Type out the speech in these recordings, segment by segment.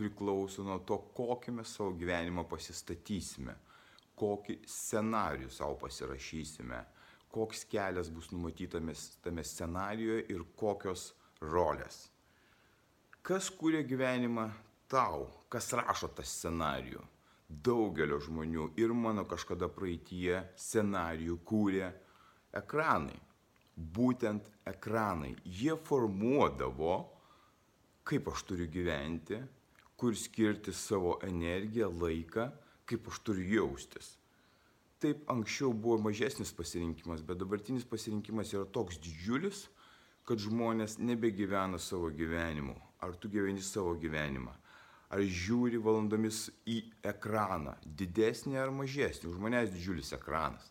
priklauso nuo to, kokį mes savo gyvenimą pasistatysime, kokį scenarių savo pasirašysime, koks kelias bus numatytamis tame scenarijoje ir kokios rolės. Kas kūrė gyvenimą tau, kas rašo tą scenarijų? Daugelio žmonių ir mano kažkada praeitie scenarijų kūrė ekranai. Būtent ekranai. Jie formuodavo, kaip aš turiu gyventi, kur skirti savo energiją, laiką, kaip aš turiu jaustis. Taip anksčiau buvo mažesnis pasirinkimas, bet dabartinis pasirinkimas yra toks didžiulis, kad žmonės nebegyvena savo gyvenimu. Ar tu gyveni savo gyvenimą? Ar žiūri valandomis į ekraną, didesnį ar mažesnį? Už manęs didžiulis ekranas.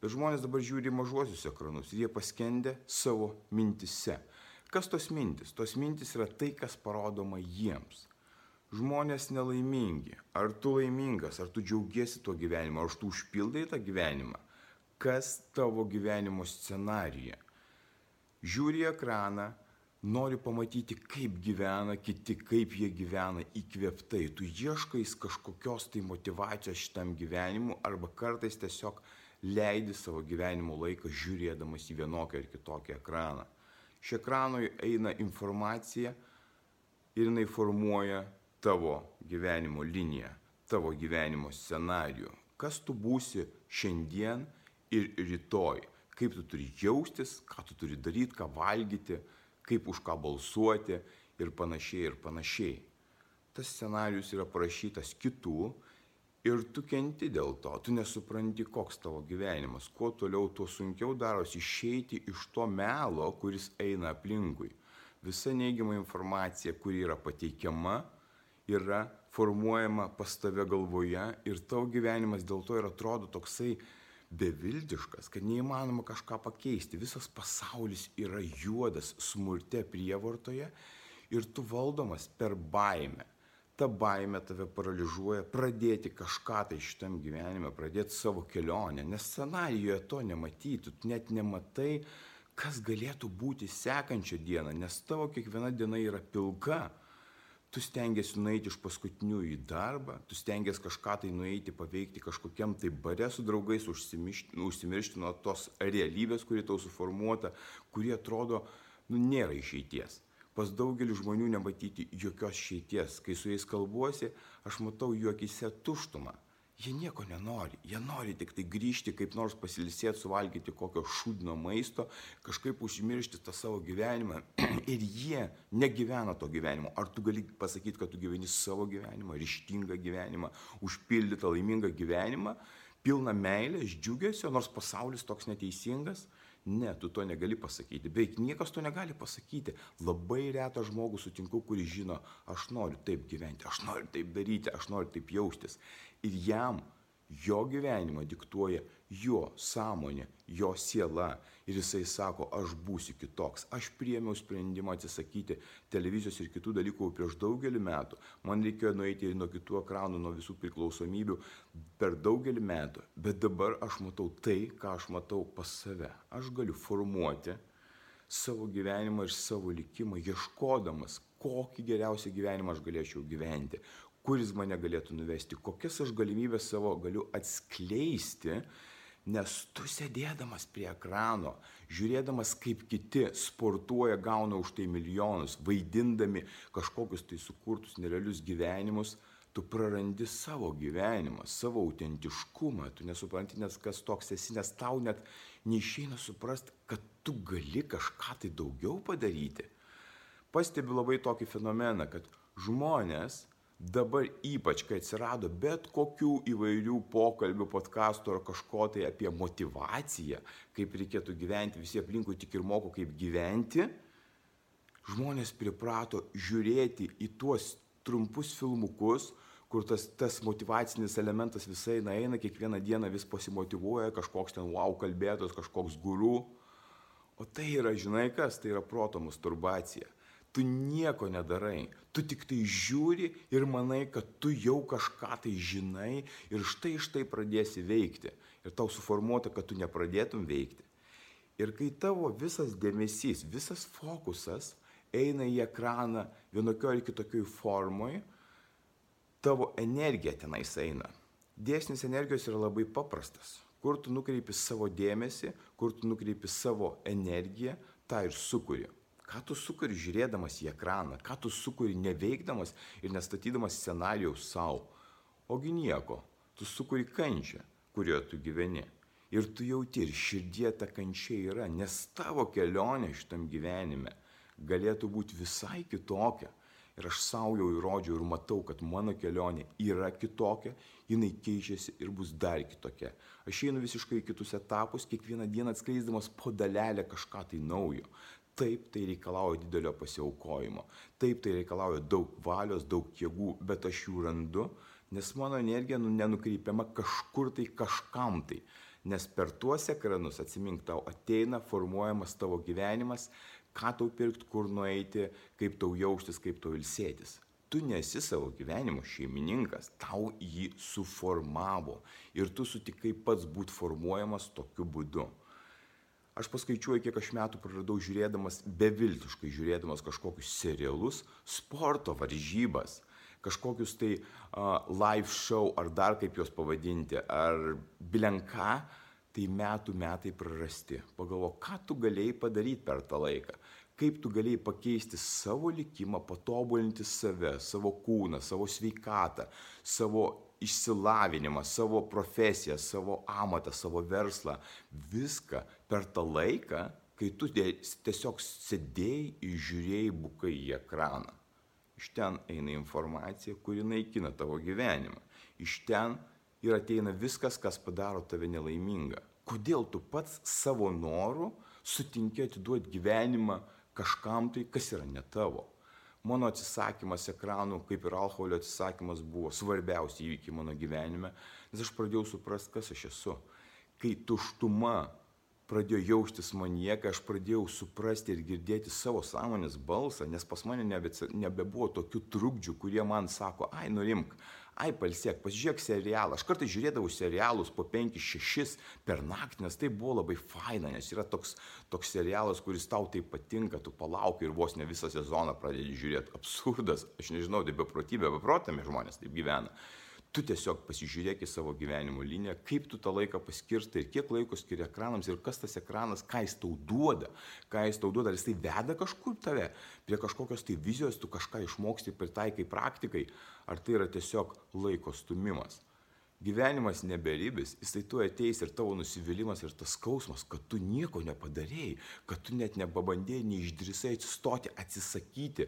Bet žmonės dabar žiūri mažuosius ekranus ir jie paskendė savo mintise. Kas tos mintis? Tos mintis yra tai, kas parodoma jiems žmonės nelaimingi. Ar tu laimingas, ar tu džiaugiesi tuo gyvenimu, ar tu užpildai tą gyvenimą? Kas tavo gyvenimo scenarija? Žiūri ekraną, nori pamatyti, kaip gyvena kiti, kaip jie gyvena įkvėptai. Tu ieškais kažkokios tai motivacijos šitam gyvenimu arba kartais tiesiog leidi savo gyvenimo laiką žiūrėdamas į vienokį ar kitokį ekraną. Iš ekrano eina informacija ir jinai formuoja tavo gyvenimo liniją, tavo gyvenimo scenarijų. Kas tu būsi šiandien ir rytoj. Kaip tu turi jaustis, ką tu turi daryti, ką valgyti, kaip už ką balsuoti ir panašiai ir panašiai. Tas scenarius yra parašytas kitų ir tu kenti dėl to, tu nesupranti, koks tavo gyvenimas. Kuo toliau, tuo sunkiau darosi išeiti iš to melo, kuris eina aplinkui. Visa neigiama informacija, kuri yra pateikiama, yra formuojama pas tave galvoje ir tavo gyvenimas dėl to ir atrodo toksai beviltiškas, kad neįmanoma kažką pakeisti. Visas pasaulis yra juodas smurte prievartoje ir tu valdomas per baimę. Ta baimė tave paralyžiuoja pradėti kažką tai šitam gyvenime, pradėti savo kelionę, nes scenarijoje to nematyti, tu net nematai, kas galėtų būti sekančią dieną, nes tavo kiekviena diena yra pilka tu stengiasi nueiti iš paskutinių į darbą, tu stengiasi kažką tai nueiti, paveikti kažkokiam tai bare su draugais, užsimiršti nuo tos realybės, kuri tau suformuota, kuri atrodo, nu, nėra išeities. Pas daugelį žmonių nematyti jokios išeities. Kai su jais kalbuosi, aš matau jų akise tuštumą. Jie nieko nenori, jie nori tik tai grįžti, kaip nors pasilisėti, suvalgyti kokio šūdino maisto, kažkaip užmiršti tą savo gyvenimą. Ir jie negyvena to gyvenimo. Ar tu gali pasakyti, kad tu gyveni savo gyvenimą, ryštingą gyvenimą, užpildytą laimingą gyvenimą, pilną meilės, džiugesio, nors pasaulis toks neteisingas? Ne, tu to negali pasakyti. Beveik niekas to negali pasakyti. Labai retą žmogų sutinku, kuris žino, aš noriu taip gyventi, aš noriu taip daryti, aš noriu taip jaustis ir jam jo gyvenimą diktuoja jo sąmonė, jo siela. Ir jisai sako, aš būsiu kitoks. Aš priemiau sprendimą atsisakyti televizijos ir kitų dalykų prieš daugelį metų. Man reikėjo nueiti nuo kitų ekranų, nuo visų priklausomybių per daugelį metų. Bet dabar aš matau tai, ką aš matau pas save. Aš galiu formuoti savo gyvenimą ir savo likimą, ieškodamas, kokį geriausią gyvenimą aš galėčiau gyventi, kur jis mane galėtų nuvesti, kokias aš galimybės savo galiu atskleisti, nes tu sėdėdamas prie ekrano, žiūrėdamas, kaip kiti sportuoja, gauna už tai milijonus, vaidindami kažkokius tai sukurtus nerealius gyvenimus, tu prarandi savo gyvenimą, savo autentiškumą, tu nesupranti, nes kas toks esi, nes tau net neišeina suprast, kad tu gali kažką tai daugiau padaryti. Pastebiu labai tokį fenomeną, kad žmonės dabar ypač, kai atsirado bet kokių įvairių pokalbių, podkastų ar kažko tai apie motivaciją, kaip reikėtų gyventi, visi aplinkui tik ir moko, kaip gyventi, žmonės priprato žiūrėti į tuos trumpus filmukus, kur tas, tas motivacinis elementas visai eina, kiekvieną dieną vis pasimotivuoja, kažkoks ten wow kalbėtos, kažkoks guru. O tai yra, žinai kas, tai yra proto masturbacija. Tu nieko nedarai, tu tik tai žiūri ir manai, kad tu jau kažką tai žinai ir štai štai pradėsi veikti. Ir tau suformuota, kad tu nepradėtum veikti. Ir kai tavo visas dėmesys, visas fokusas eina į ekraną vienokio ar kitokioj formoj, tavo energija tenais eina. Dėsnis energijos yra labai paprastas. Kur tu nukreipi savo dėmesį, kur tu nukreipi savo energiją, tą ir sukuri. Ką tu sukuri žiūrėdamas į ekraną, ką tu sukuri neveikdamas ir nestatydamas scenarijaus savo. Ogi nieko, tu sukuri kančią, kurioje tu gyveni. Ir tu jauti, ir širdie ta kančia yra, nes tavo kelionė šitam gyvenime galėtų būti visai kitokia Ir aš savo jau įrodžiau ir matau, kad mano kelionė yra kitokia, jinai keičiasi ir bus dar kitokia. Aš einu visiškai į kitus etapus, kiekvieną dieną atskleisdamas po dalelę kažką tai naujo. Taip tai reikalauja didelio pasiaukojimo, taip tai reikalauja daug valios, daug jėgų, bet aš jų randu, nes mano energija nu, nenukreipiama kažkur tai kažkam tai. Nes per tuos ekranus, atsimink, tau ateina formuojamas tavo gyvenimas, ką tau pirkti, kur nueiti, kaip tau jaustis, kaip tau ilsėtis. Tu nesi savo gyvenimo šeimininkas, tau jį suformavo ir tu sutikai pats būti formuojamas tokiu būdu. Aš paskaičiuoju, kiek aš metų praradau žiūrėdamas, beviltiškai žiūrėdamas kažkokius serialus, sporto varžybas, kažkokius tai uh, live show ar dar kaip juos pavadinti, ar bilenką, tai metų metai prarasti. Pagalvo, ką tu galėjai padaryti per tą laiką, kaip tu galėjai pakeisti savo likimą, patobulinti save, savo kūną, savo sveikatą, savo išsilavinimą, savo profesiją, savo amatą, savo verslą. Viską per tą laiką, kai tu tiesiog sėdėjai ir žiūrėjai bukai į ekraną. Iš ten eina informacija, kuri naikina tavo gyvenimą. Iš ten ir ateina viskas, kas padaro tave nelaimingą. Kodėl tu pats savo noru sutinki atiduoti gyvenimą kažkam tai, kas yra ne tavo. Mano atsisakymas ekranų, kaip ir alkoholio atsisakymas, buvo svarbiausi įvykiai mano gyvenime, nes aš pradėjau suprasti, kas aš esu. Kai tuštuma pradėjo jaustis manyje, kai aš pradėjau suprasti ir girdėti savo sąmonės balsą, nes pas mane nebe, nebebuvo tokių trukdžių, kurie man sako, ai, nurimk, ai palsėk, pasižiūrėk serialą. Aš kartais žiūrėdavau serialus po 5-6 per naktį, nes tai buvo labai faina, nes yra toks, toks serialas, kuris tau tai patinka, tu palauki ir vos ne visą sezoną pradedi žiūrėti. Absurdas, aš nežinau, tai beprotybė, beprotami žmonės taip gyvena tu tiesiog pasižiūrėk į savo gyvenimo liniją, kaip tu tą laiką paskirstai ir kiek laiko skiri ekranams ir kas tas ekranas, ką jis tau duoda, ką jis tau duoda, ar jis tai veda kažkur tave, prie kažkokios tai vizijos, tu kažką išmoksti, pritaikai praktikai, ar tai yra tiesiog laiko stumimas. Gyvenimas neberibis, jisai tu ateis ir tavo nusivylimas ir tas skausmas, kad tu nieko nepadarėjai, kad tu net nepabandėjai, neišdrisai atsistoti, atsisakyti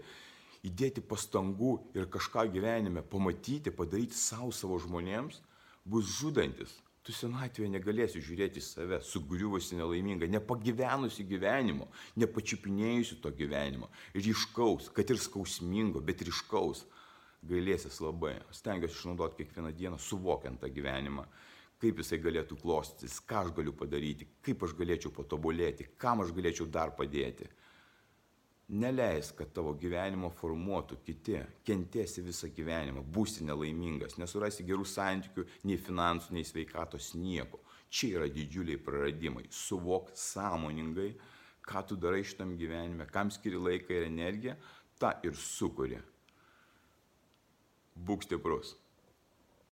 įdėti pastangų ir kažką gyvenime pamatyti, padaryti savo savo žmonėms, bus žudantis. Tu senatvėje negalėsi žiūrėti į save, sugriuvusi nelaiminga, nepagyvenusi gyvenimo, nepačiupinėjusi to gyvenimo, ryškaus, kad ir skausmingo, bet ryškaus. Gailėsis labai. Stengiuosi išnaudoti kiekvieną dieną, suvokiant tą gyvenimą, kaip jisai galėtų klostytis, ką aš galiu padaryti, kaip aš galėčiau patobulėti, kam aš galėčiau dar padėti. Neleis, kad tavo gyvenimo formuotų kiti, kentėsi visą gyvenimą, būsi nelaimingas, nesurasi gerų santykių, nei finansų, nei sveikatos, nieko. Čia yra didžiuliai praradimai. Suvok sąmoningai, ką tu darai šitam gyvenime, kam skiri laiką ir energiją, tą ir sukuri. Būk stiprus.